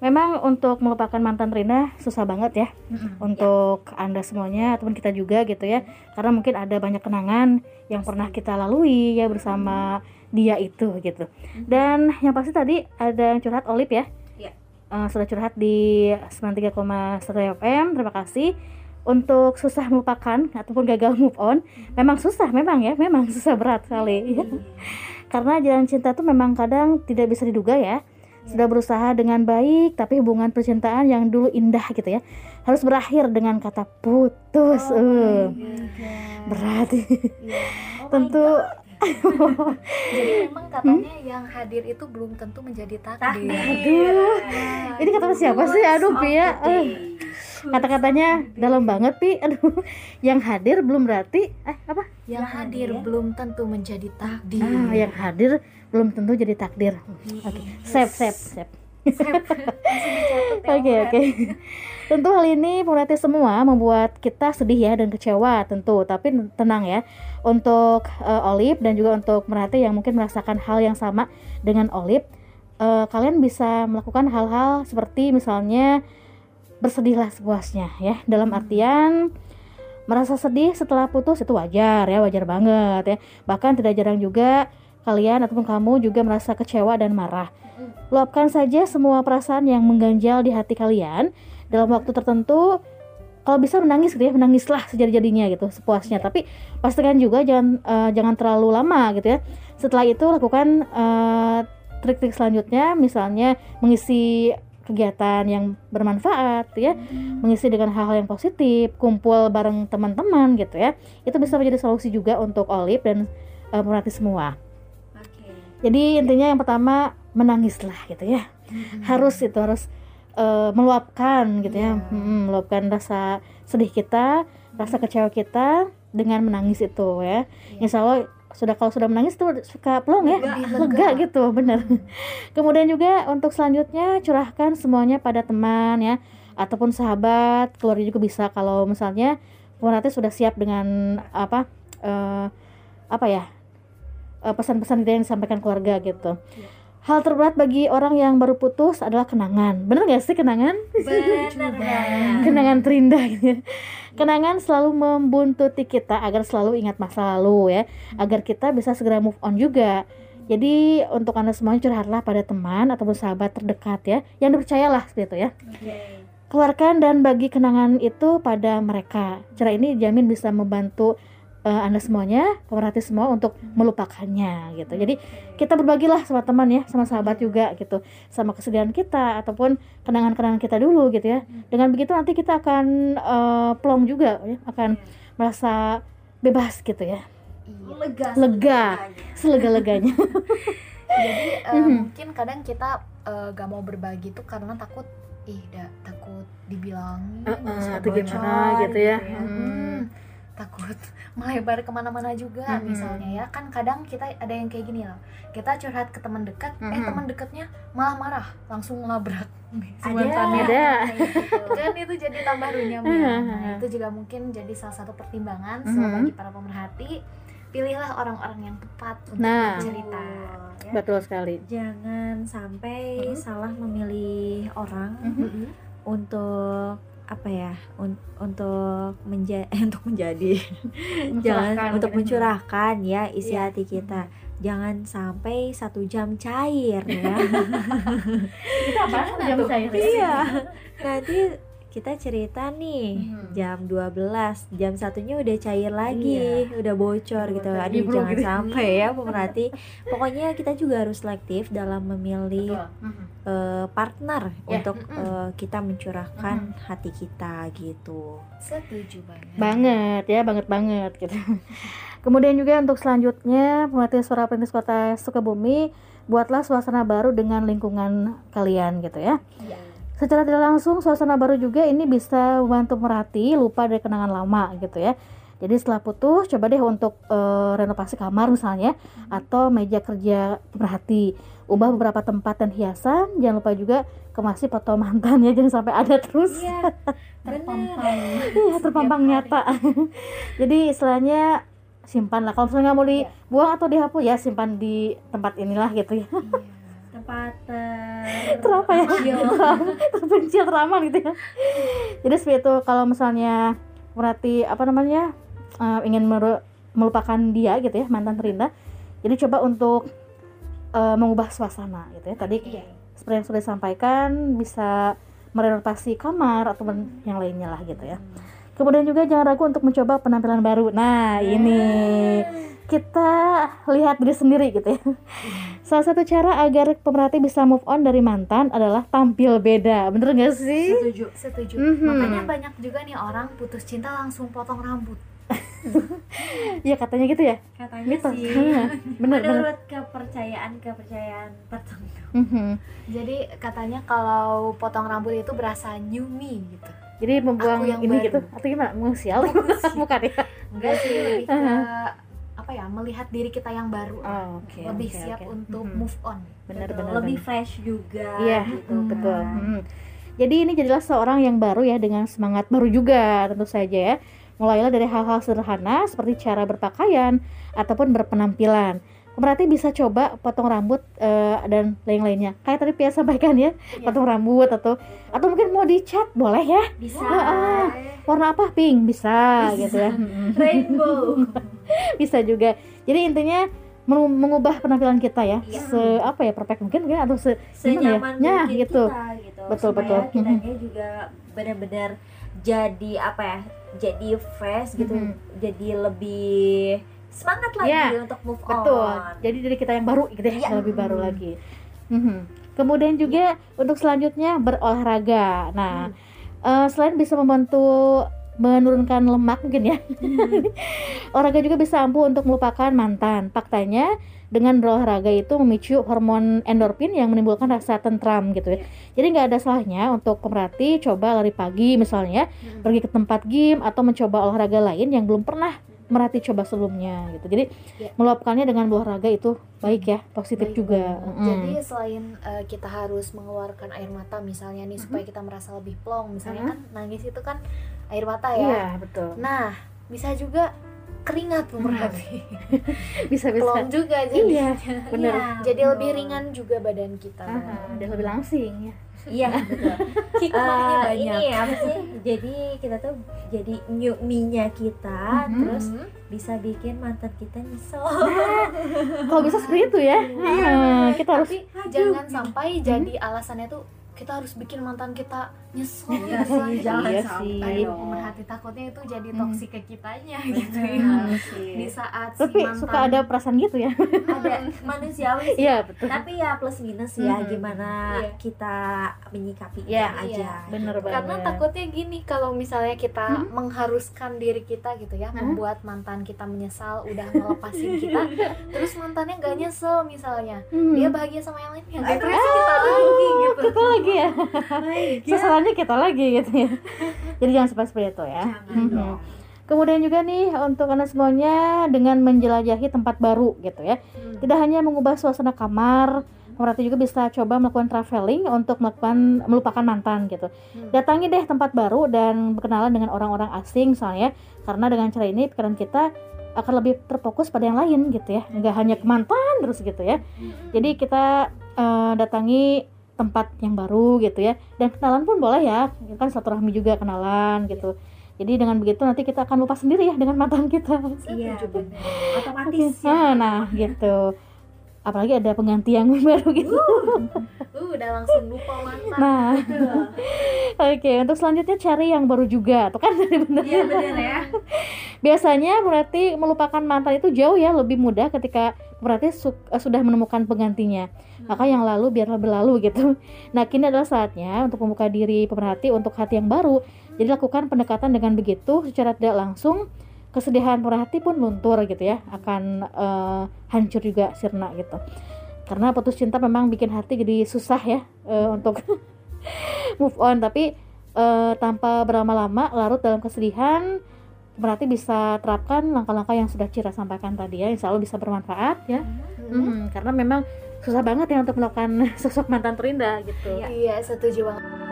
[SPEAKER 2] Memang untuk melupakan mantan Rina susah banget ya mm-hmm. untuk ya. anda semuanya ataupun kita juga gitu ya karena mungkin ada banyak kenangan yang pernah kita lalui ya bersama dia itu gitu. Mm-hmm. dan yang pasti tadi ada yang curhat Olip ya? Yeah. uh, sudah curhat di 93,1 FM terima kasih. Untuk susah melupakan ataupun gagal move on memang susah memang ya? Memang susah berat sekali. Ya. (laughs) karena jalan cinta itu memang kadang tidak bisa diduga ya? Sudah berusaha dengan baik tapi hubungan percintaan yang dulu indah gitu ya? Harus berakhir dengan kata putus oh uh. berat. Yeah. (laughs) oh tentu (laughs)
[SPEAKER 3] jadi memang katanya hmm? yang hadir itu belum tentu menjadi takdir.
[SPEAKER 2] Aduh. Ini kata siapa sih? Aduh, Pia. Uh. Kata-katanya dalam banget, Pi. Aduh. Yang hadir belum berarti eh apa?
[SPEAKER 3] Yang hadir ya? belum tentu menjadi takdir.
[SPEAKER 2] Ah, yang hadir belum tentu jadi takdir. Oke. Okay. Save, save, save. Oke, oke. Tentu hal ini pemerhati semua membuat kita sedih ya dan kecewa tentu, tapi tenang ya. Untuk uh, Olip dan juga untuk merhati yang mungkin merasakan hal yang sama dengan Olip, uh, kalian bisa melakukan hal-hal seperti misalnya bersedihlah sepuasnya ya. Dalam hmm. artian merasa sedih setelah putus itu wajar ya, wajar banget ya. Bahkan tidak jarang juga kalian ataupun kamu juga merasa kecewa dan marah. Luapkan saja semua perasaan yang mengganjal di hati kalian. Dalam waktu tertentu kalau bisa menangis gitu ya menangislah sejadi-jadinya gitu sepuasnya. Tapi pastikan juga jangan uh, jangan terlalu lama gitu ya. Setelah itu lakukan eh, trik-trik selanjutnya. Misalnya mengisi kegiatan yang bermanfaat ya. Hmm. mengisi dengan hal-hal yang positif kumpul bareng teman-teman gitu ya. Itu bisa menjadi solusi juga untuk Olip dan uh, pemerhati semua. Okay. jadi intinya yang pertama menangislah gitu ya hmm. harus itu harus uh, meluapkan gitu ya, yeah. hmm, meluapkan rasa sedih kita, rasa kecewa kita dengan menangis itu ya. Yeah. Insya Allah sudah kalau sudah menangis tuh suka plong ya, lega, lega (laughs) gitu, bener. Kemudian juga untuk selanjutnya curahkan semuanya pada teman ya, ataupun sahabat, keluarga juga bisa kalau misalnya nanti sudah siap dengan apa uh, apa ya eh, pesan-pesan uh, yang disampaikan keluarga gitu. Yeah Hal terberat bagi orang yang baru putus adalah kenangan. Bener gak sih kenangan?
[SPEAKER 3] Bener
[SPEAKER 2] kenangan terindah gitu. Kenangan selalu membuntuti kita agar selalu ingat masa lalu ya, agar kita bisa segera move on juga. Jadi untuk anda semuanya curhatlah pada teman atau sahabat terdekat ya, yang dipercayalah seperti itu ya. Keluarkan dan bagi kenangan itu pada mereka. Cara ini jamin bisa membantu uh, anda semuanya pemerhati semua untuk melupakannya gitu. Jadi kita berbagilah sama teman ya sama sahabat juga gitu. Sama kesedihan kita ataupun kenangan-kenangan kita dulu gitu ya. Dengan begitu nanti kita akan uh, plong juga ya. Akan merasa bebas gitu ya.
[SPEAKER 3] Lega
[SPEAKER 2] lega. selega-leganya. (laughs) (laughs)
[SPEAKER 3] Jadi uh, mungkin kadang kita uh, gak mau berbagi tuh karena takut ih da, takut dibilang
[SPEAKER 2] uh, uh, atau gimana gitu ya, gitu ya.
[SPEAKER 3] Hmm. Takut (laughs) melebar ke mana-mana juga
[SPEAKER 2] Mhm.
[SPEAKER 3] misalnya ya kan kadang kita ada yang kayak gini loh kita curhat ke teman dekat eh
[SPEAKER 2] Mhm.
[SPEAKER 3] teman dekatnya malah marah langsung ngelabrak (laughs)
[SPEAKER 4] Ada.
[SPEAKER 3] mantannya.
[SPEAKER 2] Ada.
[SPEAKER 3] kan itu jadi tambah runyam ya nah, itu juga mungkin jadi salah satu pertimbangan so bagi para pemerhati pilihlah orang-orang yang tepat untuk
[SPEAKER 2] Nah.
[SPEAKER 3] cerita
[SPEAKER 4] Ya.
[SPEAKER 2] betul sekali
[SPEAKER 4] Jangan sampai
[SPEAKER 2] Mhm.
[SPEAKER 4] salah memilih orang
[SPEAKER 2] Mhm.
[SPEAKER 4] untuk apa ya? un- untuk menja (laughs) untuk menjadi jangan untuk
[SPEAKER 2] mungkin.
[SPEAKER 4] mencurahkan ya isi
[SPEAKER 2] Iya.
[SPEAKER 4] hati kita. Jangan sampai satu jam cair ya. (laughs)
[SPEAKER 2] itu apa jam cair ya?
[SPEAKER 4] iya. Nanti kita cerita nih
[SPEAKER 2] Mhm.
[SPEAKER 4] jam 12 jam satunya udah cair lagi udah bocor gitu aduh jangan
[SPEAKER 2] gitu.
[SPEAKER 4] sampai ya (laughs) pemerhati pokoknya kita juga harus selektif dalam memilih
[SPEAKER 2] Betul.
[SPEAKER 4] Eh, partner
[SPEAKER 2] Ya.
[SPEAKER 4] untuk
[SPEAKER 3] Mm-mm.
[SPEAKER 4] eh, kita mencurahkan hati kita gitu
[SPEAKER 3] setuju banget
[SPEAKER 2] banget ya banget banget gitu kemudian juga untuk selanjutnya pemerhati suara perintis kota Sukabumi buatlah suasana baru dengan lingkungan kalian gitu ya
[SPEAKER 3] Iya.
[SPEAKER 2] Secara tidak langsung suasana baru juga ini bisa membantu merhati lupa dari kenangan lama gitu ya. Jadi setelah putus coba deh untuk eh, renovasi kamar misalnya atau meja kerja pemerhati. Ubah beberapa tempat dan hiasan jangan lupa juga kemasi foto mantannya jangan sampai ada terus.
[SPEAKER 4] Iya (laughs)
[SPEAKER 3] terpampang
[SPEAKER 2] Iya, terpampang nyata. (laughs) Jadi istilahnya simpan lah. Kalau misalnya nggak mau dibuang atau dihapus ya simpan di tempat inilah gitu ya.
[SPEAKER 4] tempat
[SPEAKER 2] Terapa ya? (laughs) Terpencil, teraman gitu ya. Jadi seperti itu kalau misalnya berarti apa namanya eh, ingin melupakan dia gitu ya mantan terindah. Jadi coba untuk eh, mengubah suasana gitu ya. Tadi
[SPEAKER 3] Iya.
[SPEAKER 2] seperti yang sudah disampaikan bisa merenovasi kamar atau yang lainnya lah gitu ya. Kemudian juga jangan ragu untuk mencoba penampilan baru. Nah, ini kita lihat diri sendiri gitu ya. Salah satu cara agar pemerhati bisa move on dari mantan adalah tampil beda. Bener gak sih?
[SPEAKER 3] setuju setuju
[SPEAKER 2] Mhm.
[SPEAKER 3] makanya banyak juga nih orang putus cinta langsung potong rambut (laughs)
[SPEAKER 2] Iya katanya gitu ya.
[SPEAKER 4] katanya
[SPEAKER 2] Mitos.
[SPEAKER 4] sih
[SPEAKER 2] Iya, Bener bener.
[SPEAKER 4] menurut kepercayaan kepercayaan tertentu
[SPEAKER 2] Mhm.
[SPEAKER 3] jadi katanya kalau potong rambut itu berasa new me gitu
[SPEAKER 2] Jadi membuang
[SPEAKER 3] yang
[SPEAKER 2] ini
[SPEAKER 3] baru.
[SPEAKER 2] gitu atau gimana? Membuang sial? (laughs) Bukan ya?
[SPEAKER 3] enggak sih lebih ke. Apa ya melihat diri kita yang baru
[SPEAKER 2] Oh, oke.
[SPEAKER 3] lebih
[SPEAKER 2] oke,
[SPEAKER 3] siap
[SPEAKER 2] oke.
[SPEAKER 3] untuk
[SPEAKER 2] Mhm.
[SPEAKER 3] move on
[SPEAKER 2] Bener
[SPEAKER 4] Betul,
[SPEAKER 2] bener.
[SPEAKER 4] lebih
[SPEAKER 2] bener.
[SPEAKER 4] fresh juga
[SPEAKER 2] Iya,
[SPEAKER 4] gitu
[SPEAKER 2] betul.
[SPEAKER 4] kan.
[SPEAKER 2] Hmm. Jadi ini jadilah seorang yang baru ya dengan semangat baru juga tentu saja ya. Mulailah dari hal-hal sederhana seperti cara berpakaian ataupun berpenampilan. Berarti bisa coba potong rambut eh, dan lain-lainnya. Kayak tadi Pia sampaikan ya, potong rambut atau atau mungkin mau dicat boleh ya.
[SPEAKER 4] bisa
[SPEAKER 2] Heeh. Warna apa? Pink bisa, gitu ya. (laughs)
[SPEAKER 4] rainbow (laughs)
[SPEAKER 2] bisa juga. Jadi intinya mengu- mengubah penampilan kita ya.
[SPEAKER 4] Iya.
[SPEAKER 2] Se apa ya perfect mungkin mungkin atau se
[SPEAKER 4] senyaman
[SPEAKER 2] Ya,
[SPEAKER 4] mungkin
[SPEAKER 2] gitu.
[SPEAKER 4] kita gitu
[SPEAKER 2] Betul,
[SPEAKER 4] supaya
[SPEAKER 2] betul.
[SPEAKER 4] kitanya juga benar-benar jadi apa ya jadi fresh gitu
[SPEAKER 2] Mhm.
[SPEAKER 4] jadi lebih semangat lagi
[SPEAKER 2] Ya,
[SPEAKER 4] untuk move
[SPEAKER 2] Betul.
[SPEAKER 4] on
[SPEAKER 2] Jadi dari kita yang baru gitu ya,
[SPEAKER 4] Iya.
[SPEAKER 2] lebih baru
[SPEAKER 4] Hmm.
[SPEAKER 2] lagi. Mhm. Kemudian juga untuk selanjutnya berolahraga. Nah, eh, selain bisa membantu menurunkan lemak mungkin ya, (laughs) olahraga juga bisa ampuh untuk melupakan mantan. Faktanya dengan berolahraga itu memicu hormon endorfin yang menimbulkan rasa tentram gitu ya. Jadi nggak ada salahnya untuk pemerhati coba lari pagi misalnya, pergi ke tempat gym atau mencoba olahraga lain yang belum pernah merhati coba sebelumnya gitu. Jadi
[SPEAKER 3] Ya.
[SPEAKER 2] meluapkannya dengan berolahraga itu baik ya, positif
[SPEAKER 3] Baik
[SPEAKER 2] juga. Mm-mm.
[SPEAKER 3] Jadi selain uh, kita harus mengeluarkan air mata misalnya nih supaya kita merasa lebih plong, misalnya kan nangis itu kan air mata ya.
[SPEAKER 2] Iya, betul.
[SPEAKER 3] Nah, bisa juga keringat pemerhati. (laughs)
[SPEAKER 2] Bisa bisa.
[SPEAKER 3] plong juga jadi.
[SPEAKER 2] Iya, bener.
[SPEAKER 3] Iya, jadi lebih ringan juga badan kita.
[SPEAKER 2] Aha, dan lebih langsing ya.
[SPEAKER 4] Iya betul (laughs)
[SPEAKER 3] Hikmahnya
[SPEAKER 4] Eh,
[SPEAKER 3] banyak.
[SPEAKER 4] ini apa sih jadi kita tuh jadi new me-nya kita
[SPEAKER 2] Mhm.
[SPEAKER 4] terus bisa bikin mantan kita nyesel
[SPEAKER 2] Kalau bisa seperti itu ya. Ah, kita harus
[SPEAKER 3] Tapi jangan sampai jadi alasannya tuh kita harus bikin mantan kita nyesel.
[SPEAKER 4] Iya sih,
[SPEAKER 3] misalnya.
[SPEAKER 4] jangan
[SPEAKER 2] Iya
[SPEAKER 4] sampai
[SPEAKER 2] sih.
[SPEAKER 3] Pemerhati takutnya itu jadi
[SPEAKER 2] Hmm.
[SPEAKER 3] toksik ke kitanya gitu ya. Di saat si
[SPEAKER 2] tapi
[SPEAKER 3] mantan
[SPEAKER 2] suka ada perasaan gitu ya.
[SPEAKER 4] ada manusiawi sih
[SPEAKER 2] Iya, betul.
[SPEAKER 4] tapi ya plus minus ya
[SPEAKER 2] Mhm.
[SPEAKER 4] gimana
[SPEAKER 3] Iya.
[SPEAKER 4] kita menyikapinya
[SPEAKER 2] Iya,
[SPEAKER 4] aja
[SPEAKER 3] iya.
[SPEAKER 2] Bener banget.
[SPEAKER 3] karena takutnya gini kalau misalnya kita
[SPEAKER 2] Hmm?
[SPEAKER 3] mengharuskan diri kita gitu ya
[SPEAKER 2] Hah?
[SPEAKER 3] membuat mantan kita menyesal udah ngelepasin kita (laughs) terus mantannya gak nyesel misalnya
[SPEAKER 2] Hmm.
[SPEAKER 3] dia bahagia sama yang lain yang
[SPEAKER 4] Aduh.
[SPEAKER 3] depresi kita lagi gitu
[SPEAKER 2] kita lagi
[SPEAKER 4] Baik, ya.
[SPEAKER 2] Sesalahnya kita lagi gitu ya. Jadi jangan sampai seperti itu ya.
[SPEAKER 4] Jangan dong.
[SPEAKER 2] Kemudian juga nih untuk anda semuanya dengan menjelajahi tempat baru gitu ya. Tidak hanya mengubah suasana kamar, Berarti juga bisa coba melakukan traveling untuk melakukan melupakan mantan gitu. Datangi deh tempat baru dan berkenalan dengan orang-orang asing misalnya karena dengan cara ini pikiran kita akan lebih terfokus pada yang lain gitu ya nggak hanya ke mantan terus gitu ya jadi kita eh, datangi tempat yang baru gitu ya. Dan kenalan pun boleh ya kan satu rahmi juga kenalan gitu. Jadi dengan begitu nanti kita akan lupa sendiri ya dengan mantan kita.
[SPEAKER 4] Iya, Otomatis.
[SPEAKER 2] nah, nah gitu. Apalagi ada pengganti yang (laughs) baru gitu.
[SPEAKER 3] Uh, udah langsung lupa mantan.
[SPEAKER 2] nah. (laughs) Oke untuk selanjutnya cari yang baru juga tuh kan? Dari (laughs) bener.
[SPEAKER 4] Iya benar ya.
[SPEAKER 2] biasanya berarti melupakan mantan itu jauh ya lebih mudah ketika berarti su- eh, sudah menemukan penggantinya. Maka yang lalu biarlah berlalu (laughs) gitu. Nah kini adalah saatnya untuk membuka diri pemerhati untuk hati yang baru. Jadi lakukan pendekatan dengan begitu secara tidak langsung kesedihan pemerhati pun luntur gitu ya. Akan eh, hancur juga sirna gitu karena putus cinta memang bikin hati jadi susah ya eh, untuk (laughs) move on. Tapi eh, tanpa berlama-lama larut dalam kesedihan berarti bisa terapkan langkah-langkah yang sudah Cira sampaikan tadi ya. Insya Allah bisa bermanfaat ya. Mhm, karena memang susah banget ya untuk melakukan (laughs) sosok mantan terindah gitu.
[SPEAKER 3] Iya, setuju banget.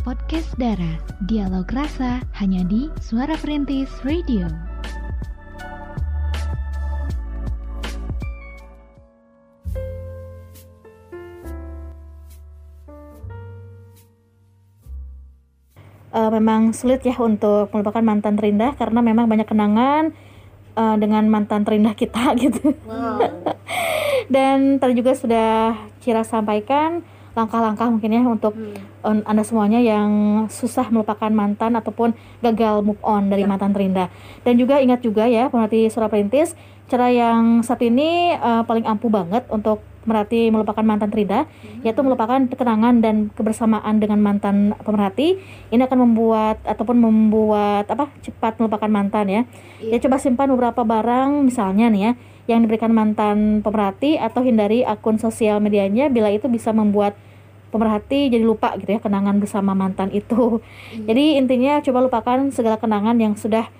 [SPEAKER 1] Podcast Dara, dialog rasa hanya di Suara Perintis Radio.
[SPEAKER 2] Eh, memang sulit ya untuk melupakan mantan terindah karena memang banyak kenangan eh, dengan mantan terindah kita (laughs) gitu. Dan tadi juga sudah Cira sampaikan langkah-langkah mungkin ya untuk on- anda semuanya yang susah melupakan mantan ataupun gagal move on dari mantan terindah. Dan juga ingat juga ya pemerhati suara perintis cara yang saat ini eh, paling ampuh banget untuk pemerhati melupakan mantan terindah yaitu melupakan kenangan dan kebersamaan dengan mantan pemerhati. Ini akan membuat ataupun membuat apa cepat melupakan mantan ya. Ya coba simpan beberapa barang misalnya nih ya yang diberikan mantan pemerhati atau hindari akun sosial medianya bila itu bisa membuat pemerhati jadi lupa gitu ya kenangan bersama mantan itu. Jadi intinya coba lupakan segala kenangan yang sudah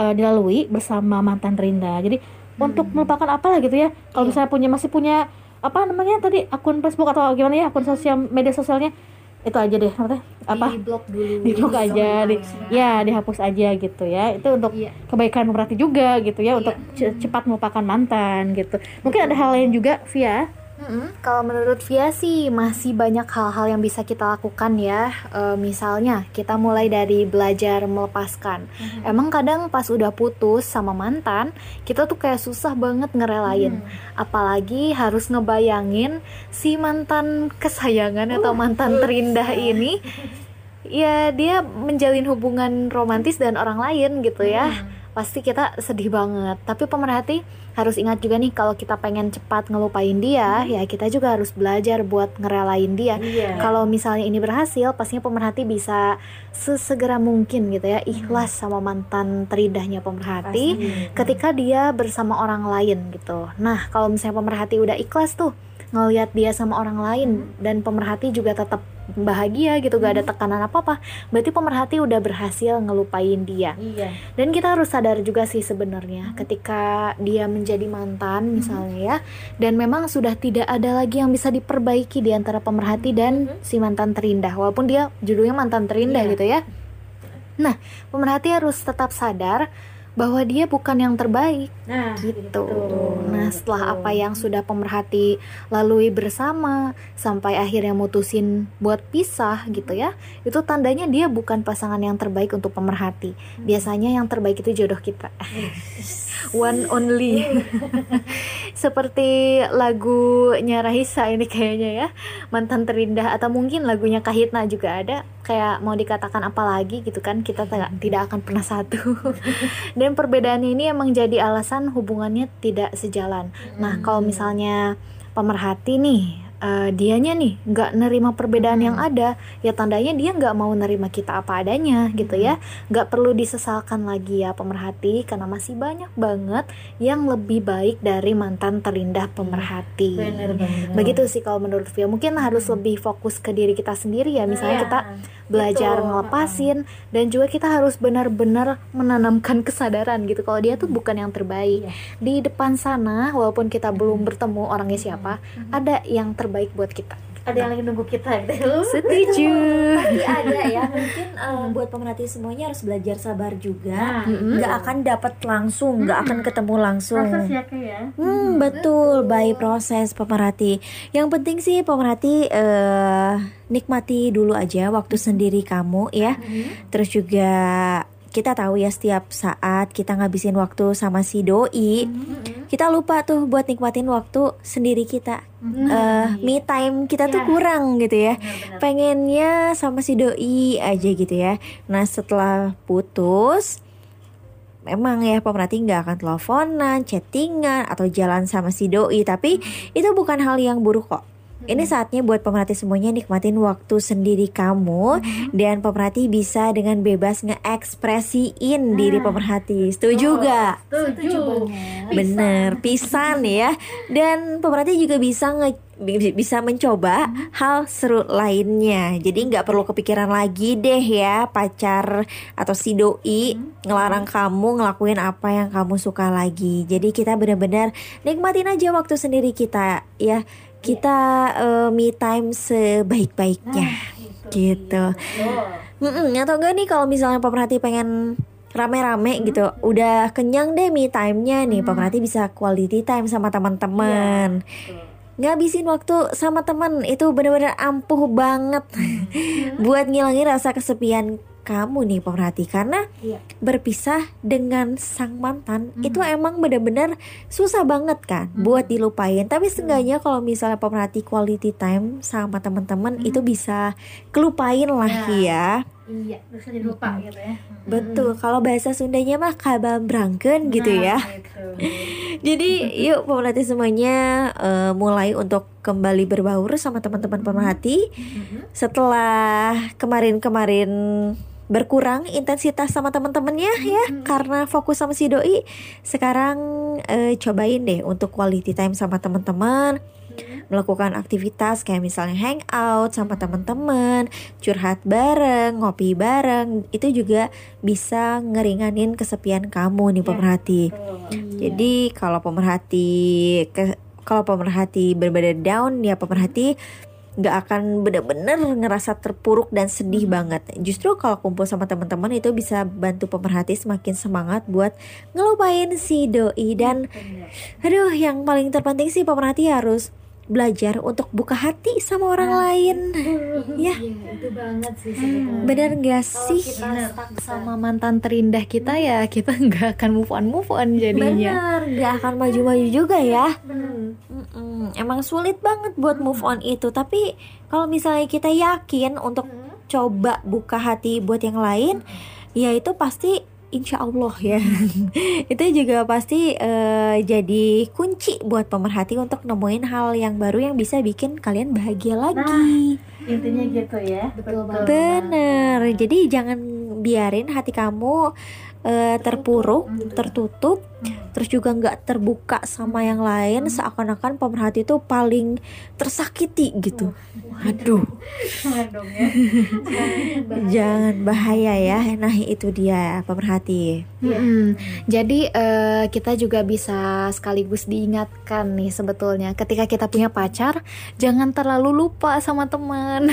[SPEAKER 2] eh, dilalui bersama mantan terindah jadi untuk melupakan apa lah gitu ya. Kalau misalnya punya masih punya apa namanya tadi akun Facebook atau gimana ya akun sosial media sosialnya? Itu aja deh apa? Apa?
[SPEAKER 3] Di blok dulu. (laughs)
[SPEAKER 2] di blok aja di, ya. dihapus aja gitu ya. Itu untuk
[SPEAKER 3] Iya.
[SPEAKER 2] kebaikan pemerhati juga gitu ya untuk ce- cepat melupakan mantan gitu. Mungkin ada hal lain juga Via
[SPEAKER 3] Mm-mm. Kalau menurut Via sih masih banyak hal-hal yang bisa kita lakukan ya. E, misalnya kita mulai dari belajar melepaskan. Emang kadang pas udah putus sama mantan, kita tuh kayak susah banget ngerelain. Apalagi harus ngebayangin si mantan kesayangan atau mantan terindah (laughs) ini ya dia menjalin hubungan romantis dan orang lain gitu ya. Pasti kita sedih banget. Tapi pemerhati harus ingat juga nih kalau kita pengen cepat ngelupain dia, ya kita juga harus belajar buat ngerelain dia.
[SPEAKER 2] Iya.
[SPEAKER 3] Kalau misalnya ini berhasil, pastinya pemerhati bisa sesegera mungkin gitu ya ikhlas sama mantan terindahnya pemerhati ketika dia bersama orang lain gitu. Nah, kalau misalnya pemerhati udah ikhlas tuh ngelihat dia sama orang lain dan pemerhati juga tetap bahagia gitu gak ada tekanan apa-apa berarti pemerhati udah berhasil ngelupain dia.
[SPEAKER 2] Iya.
[SPEAKER 3] Dan kita harus sadar juga sih sebenarnya ketika dia menjadi mantan misalnya ya dan memang sudah tidak ada lagi yang bisa diperbaiki di antara pemerhati dan si mantan terindah walaupun dia judulnya mantan terindah
[SPEAKER 2] Iya.
[SPEAKER 3] gitu ya. Nah pemerhati harus tetap sadar bahwa dia bukan yang terbaik
[SPEAKER 2] nah
[SPEAKER 3] gitu. Nah, setelah apa yang sudah pemerhati lalui bersama sampai akhirnya mutusin buat pisah gitu ya. Itu tandanya dia bukan pasangan yang terbaik untuk pemerhati. Biasanya yang terbaik itu jodoh kita. (laughs) One only. (laughs) Seperti lagunya Rahisa ini kayaknya ya. Mantan terindah atau mungkin lagunya Kahitna juga ada kayak mau dikatakan apa lagi gitu kan kita tidak tidak akan pernah satu. (laughs) Dan perbedaan ini emang jadi alasan hubungannya tidak sejalan. Nah, kalau misalnya pemerhati nih uh, dianya nih nggak nerima perbedaan yang ada ya tandanya dia nggak mau nerima kita apa adanya gitu ya. Nggak perlu disesalkan lagi ya pemerhati karena masih banyak banget yang lebih baik dari mantan terindah pemerhati.
[SPEAKER 2] Bener, bener.
[SPEAKER 3] begitu sih kalau menurut Via mungkin harus lebih fokus ke diri kita sendiri ya. Misalnya
[SPEAKER 2] Iya.
[SPEAKER 3] kita belajar
[SPEAKER 2] Betul.
[SPEAKER 3] ngelepasin dan juga kita harus benar-benar menanamkan kesadaran gitu kalau dia tuh bukan yang terbaik.
[SPEAKER 2] Iya.
[SPEAKER 3] di depan sana walaupun kita belum bertemu orangnya siapa ada yang terbaik buat kita.
[SPEAKER 2] Ada yang lagi nunggu kita gitu.
[SPEAKER 3] Setuju
[SPEAKER 4] Tapi ada ya. Mungkin eh, buat pemerhati semuanya harus belajar sabar juga.
[SPEAKER 3] Mm-mm.
[SPEAKER 4] nggak akan dapat langsung nggak akan ketemu langsung.
[SPEAKER 2] Proses ya ya.
[SPEAKER 4] Hmm, betul, by proses pemerhati. Yang penting sih pemerhati eh nikmati dulu aja waktu sendiri kamu ya. Terus juga kita tahu ya setiap saat kita ngabisin waktu sama si doi, kita lupa tuh buat nikmatin waktu sendiri kita. Eh, me time kita tuh
[SPEAKER 2] Ya.
[SPEAKER 4] kurang gitu ya.
[SPEAKER 2] Benar-benar.
[SPEAKER 4] Pengennya sama si doi aja gitu ya. Nah, setelah putus memang ya pemerhati nggak akan teleponan, chattingan atau jalan sama si doi, tapi itu bukan hal yang buruk kok. Ini saatnya buat pemerhati semuanya nikmatin waktu sendiri kamu dan pemerhati bisa dengan bebas ngeekspresiin diri pemerhati. Setuju gak?
[SPEAKER 2] setuju
[SPEAKER 4] Bener, pisan ya. Dan pemerhati juga bisa nge bi- bisa mencoba hal seru lainnya. Jadi nggak perlu kepikiran lagi deh ya pacar atau si doi ngelarang kamu ngelakuin apa yang kamu suka lagi. Jadi kita benar-benar nikmatin aja waktu sendiri kita ya. Kita eh, me time sebaik-baiknya. Gitu. Mm-mm, atau enggak nih kalau misalnya pemerhati pengen rame-rame gitu, udah kenyang deh me time-nya nih, pemerhati bisa quality time sama teman-teman. Ngabisin waktu sama teman itu bener-bener ampuh banget. (laughs) Buat ngilangin rasa kesepian kamu nih pemerhati. Karena
[SPEAKER 2] Iya.
[SPEAKER 4] berpisah dengan sang mantan itu emang bener-bener susah banget kan buat dilupain. Tapi seenggaknya kalau misalnya pemerhati quality time sama teman-teman itu bisa kelupain lah ya
[SPEAKER 2] iya. Bisa dilupa gitu ya.
[SPEAKER 4] Betul kalau bahasa Sundanya mah kabal brangken gitu ya.
[SPEAKER 2] Nah, gitu. (laughs)
[SPEAKER 4] jadi yuk pemerhati semuanya eh, mulai untuk kembali berbaur sama teman-teman pemerhati. Setelah kemarin-kemarin berkurang intensitas sama teman-temannya ya karena fokus sama si doi. Sekarang eh, cobain deh untuk quality time sama teman-teman melakukan aktivitas kayak misalnya hangout sama teman-teman curhat bareng ngopi bareng. Itu juga bisa ngeringanin kesepian kamu nih pemerhati. jadi kalau pemerhati ke kalau pemerhati benar-benar down ya pemerhati nggak akan bener-bener ngerasa terpuruk dan sedih banget. Justru kalau kumpul sama teman-teman itu bisa bantu pemerhati semakin semangat buat ngelupain si doi dan aduh yang paling terpenting sih pemerhati harus belajar untuk buka hati sama orang lain. ya,
[SPEAKER 2] Iya, itu banget sih sebetulnya.
[SPEAKER 4] bener gak
[SPEAKER 3] Kalau
[SPEAKER 4] sih?
[SPEAKER 3] kita stuck sama mantan terindah kita ya kita (laughs) nggak akan move on move on jadinya.
[SPEAKER 4] Bener, gak akan maju-maju juga ya.
[SPEAKER 2] Bener.
[SPEAKER 4] Mm-mm, Emang sulit banget buat move on itu. Tapi kalau misalnya kita yakin untuk coba buka hati buat yang lain Ya itu pasti insya Allah ya. (laughs) Itu juga pasti eh, jadi kunci buat pemerhati untuk nemuin hal yang baru yang bisa bikin kalian bahagia lagi.
[SPEAKER 2] intinya gitu ya.
[SPEAKER 3] Betul banget.
[SPEAKER 4] Bener, jadi jangan biarin hati kamu eh, terpuruk, tertutup, terus juga nggak terbuka sama yang lain. Seakan-akan pemerhati itu paling tersakiti gitu. Aduh,
[SPEAKER 2] Jangan dong ya
[SPEAKER 4] jangan bahaya ya. Nah itu dia pemerhati.
[SPEAKER 3] Mm-mm. Jadi eh, kita juga bisa sekaligus diingatkan nih sebetulnya ketika kita punya pacar jangan terlalu lupa sama teman.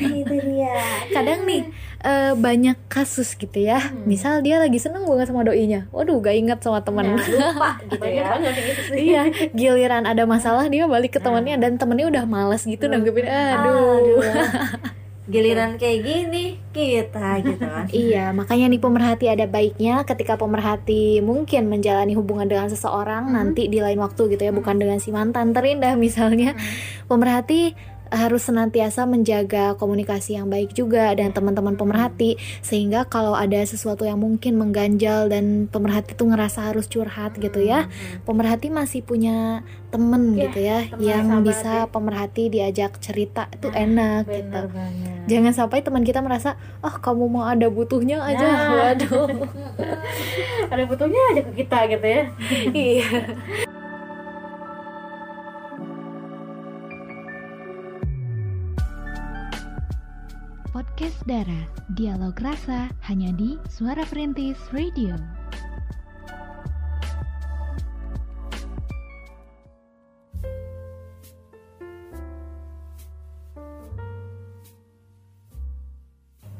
[SPEAKER 4] itu dia. (laughs)
[SPEAKER 3] Kadang nih eh, banyak kasus gitu ya. Misal dia lagi seneng banget sama doinya, waduh gak ingat sama teman. (laughs)
[SPEAKER 4] Lupa gitu
[SPEAKER 2] banyak
[SPEAKER 4] ya.
[SPEAKER 2] gitu
[SPEAKER 3] iya, (laughs) giliran ada masalah dia balik ke temannya dan temennya udah males gitu nanggepin. Aduh. (laughs)
[SPEAKER 4] Giliran kayak gini kita gitu kan.
[SPEAKER 3] Iya, makanya nih pemerhati ada baiknya ketika pemerhati mungkin menjalani hubungan dengan seseorang nanti di lain waktu gitu ya, bukan dengan si mantan terindah misalnya. Pemerhati harus senantiasa menjaga komunikasi yang baik juga dan teman-teman pemerhati sehingga kalau ada sesuatu yang mungkin mengganjal dan pemerhati tuh ngerasa harus curhat gitu ya pemerhati masih punya temen
[SPEAKER 2] Ya,
[SPEAKER 3] gitu ya
[SPEAKER 2] teman
[SPEAKER 3] yang bisa
[SPEAKER 2] ya.
[SPEAKER 3] pemerhati diajak cerita itu enak gitu
[SPEAKER 2] banget.
[SPEAKER 3] jangan sampai teman kita merasa oh kamu mau ada butuhnya aja
[SPEAKER 2] Nah.
[SPEAKER 3] waduh (laughs)
[SPEAKER 2] Ada butuhnya aja ke kita gitu ya. (laughs)
[SPEAKER 3] iya
[SPEAKER 1] Podcast Dara, dialog rasa hanya di Suara Perintis Radio.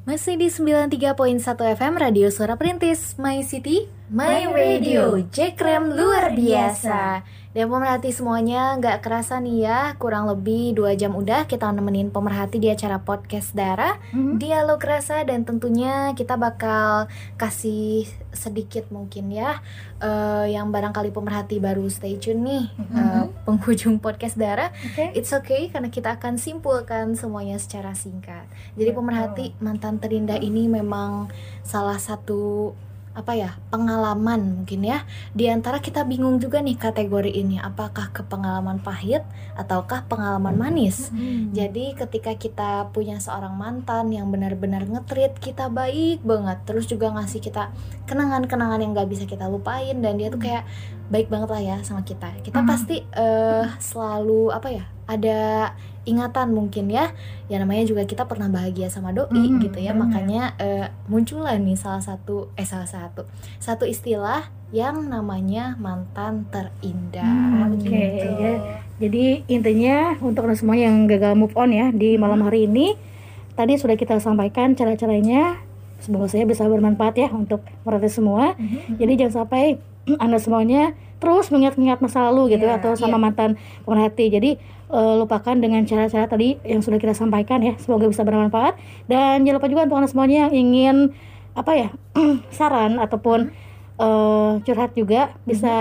[SPEAKER 3] Masih di 93.1 FM Radio Suara Perintis My City, My Radio. Jekrem luar biasa Dan pemerhati semuanya nggak kerasa nih ya. Kurang lebih 2 jam udah kita nemenin pemerhati di acara podcast Dara. Dialog rasa dan tentunya kita bakal kasih sedikit mungkin ya eh, Yang barangkali pemerhati baru stay tune nih eh, Penghujung podcast Dara.
[SPEAKER 2] Oke.
[SPEAKER 3] It's okay karena kita akan simpulkan semuanya secara singkat. Jadi pemerhati mantan terindah ini memang salah satu apa ya pengalaman mungkin ya. Di antara kita bingung juga nih kategori ini apakah ke pengalaman pahit ataukah pengalaman manis? Jadi ketika kita punya seorang mantan yang benar-benar ngetrit kita baik banget terus juga ngasih kita kenangan-kenangan yang gak bisa kita lupain dan dia tuh kayak baik banget lah ya sama kita. Kita
[SPEAKER 2] Hmm.
[SPEAKER 3] pasti eh selalu apa ya ada ingatan mungkin ya ya namanya juga kita pernah bahagia sama doi
[SPEAKER 2] Hmm,
[SPEAKER 3] gitu ya
[SPEAKER 2] bener.
[SPEAKER 3] makanya eh, muncullah nih salah satu eh salah satu satu istilah yang namanya mantan terindah
[SPEAKER 2] Hmm, oke,
[SPEAKER 3] gitu.
[SPEAKER 2] ya. Jadi intinya untuk semua yang gagal move on ya di malam hari ini tadi sudah kita sampaikan cara-caranya. Semoga saya bisa bermanfaat ya untuk mereka semua. Jadi jangan sampai (clears throat) anda semuanya terus mengingat-ingat masa lalu gitu
[SPEAKER 3] Iya,
[SPEAKER 2] atau sama mantan pemerhati. Jadi eh, lupakan dengan cara-cara tadi yang sudah kita sampaikan ya. Semoga bisa bermanfaat dan jangan lupa juga untuk anda semuanya yang ingin apa ya (clears throat) saran ataupun eh, curhat juga bisa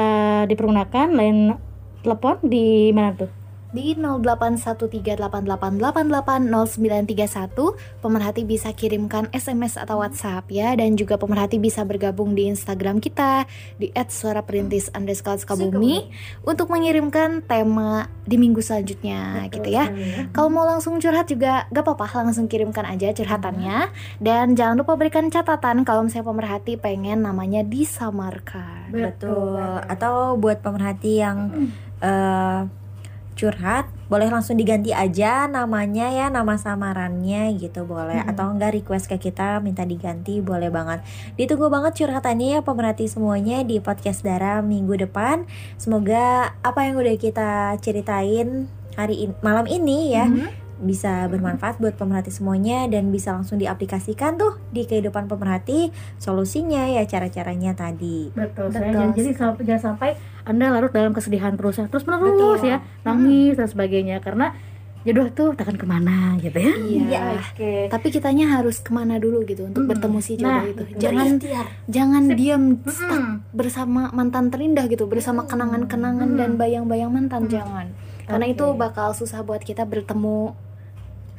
[SPEAKER 2] dipergunakan lain telepon di mana tuh?
[SPEAKER 3] Di 081388880931 pemerhati bisa kirimkan SMS atau WhatsApp ya dan juga pemerhati bisa bergabung di Instagram kita di @suaraperintis underscore Sukabumi untuk mengirimkan tema di minggu selanjutnya gitu ya. Kalau mau langsung curhat juga gak apa-apa langsung kirimkan aja curhatannya dan jangan lupa berikan catatan kalau misalnya pemerhati pengen namanya disamarkan.
[SPEAKER 4] Betul. Atau buat pemerhati yang eh, curhat, boleh langsung diganti aja namanya ya, nama samarannya gitu boleh. Atau enggak request ke kita minta diganti, boleh banget. Ditunggu banget curhatannya ya pemerhati semuanya di podcast Dara minggu depan. Semoga apa yang udah kita ceritain hari in- malam ini ya bisa bermanfaat buat pemerhati semuanya dan bisa langsung diaplikasikan tuh di kehidupan pemerhati solusinya ya cara-caranya tadi.
[SPEAKER 2] Betul,
[SPEAKER 3] Betul.
[SPEAKER 2] saya. Jadi sampai jangan sampai Anda larut dalam kesedihan terus ya, terus menerus
[SPEAKER 3] Betul.
[SPEAKER 2] ya, nangis dan sebagainya karena jodoh tuh takkan ke mana gitu ya.
[SPEAKER 3] Iya.
[SPEAKER 2] Oke.
[SPEAKER 3] Tapi kitanya harus ke mana dulu gitu untuk
[SPEAKER 2] Hmm.
[SPEAKER 3] bertemu si jodoh
[SPEAKER 2] Nah,
[SPEAKER 3] itu.
[SPEAKER 2] betul.
[SPEAKER 3] Jangan jangan diam stuck
[SPEAKER 2] Mm-mm.
[SPEAKER 3] bersama mantan terindah gitu, bersama kenangan-kenangan dan bayang-bayang mantan jangan. Karena
[SPEAKER 2] Oke.
[SPEAKER 3] itu bakal susah buat kita bertemu.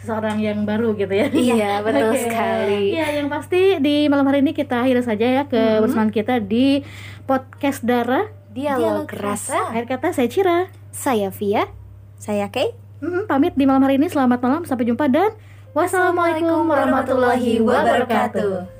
[SPEAKER 2] Seseorang yang baru gitu ya.
[SPEAKER 3] Iya, (laughs) betul
[SPEAKER 2] Oke.
[SPEAKER 3] sekali.
[SPEAKER 2] Iya, yang pasti di malam hari ini kita akhiri saja ya kebersamaan kita di podcast Dara.
[SPEAKER 3] Dialog rasa.
[SPEAKER 2] Akhir kata saya Cira.
[SPEAKER 3] Saya Via.
[SPEAKER 4] Saya Kay.
[SPEAKER 2] Mm, pamit di malam hari ini. Selamat malam, sampai jumpa dan wassalamualaikum warahmatullahi wabarakatuh.